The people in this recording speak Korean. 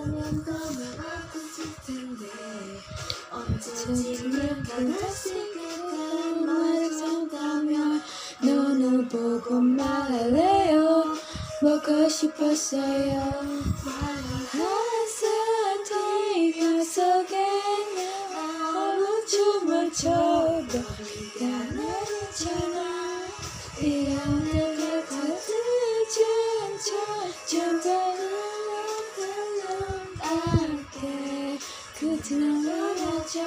없다면 너무 아팠을 텐데 언제쯤일까 다시 그때 말을 쏜다면 눈을 보고 말할래요? 먹고 싶었어요? 항상 TV 속에 아무 춤을 춰도 비가 내리잖아. 이런 말하죠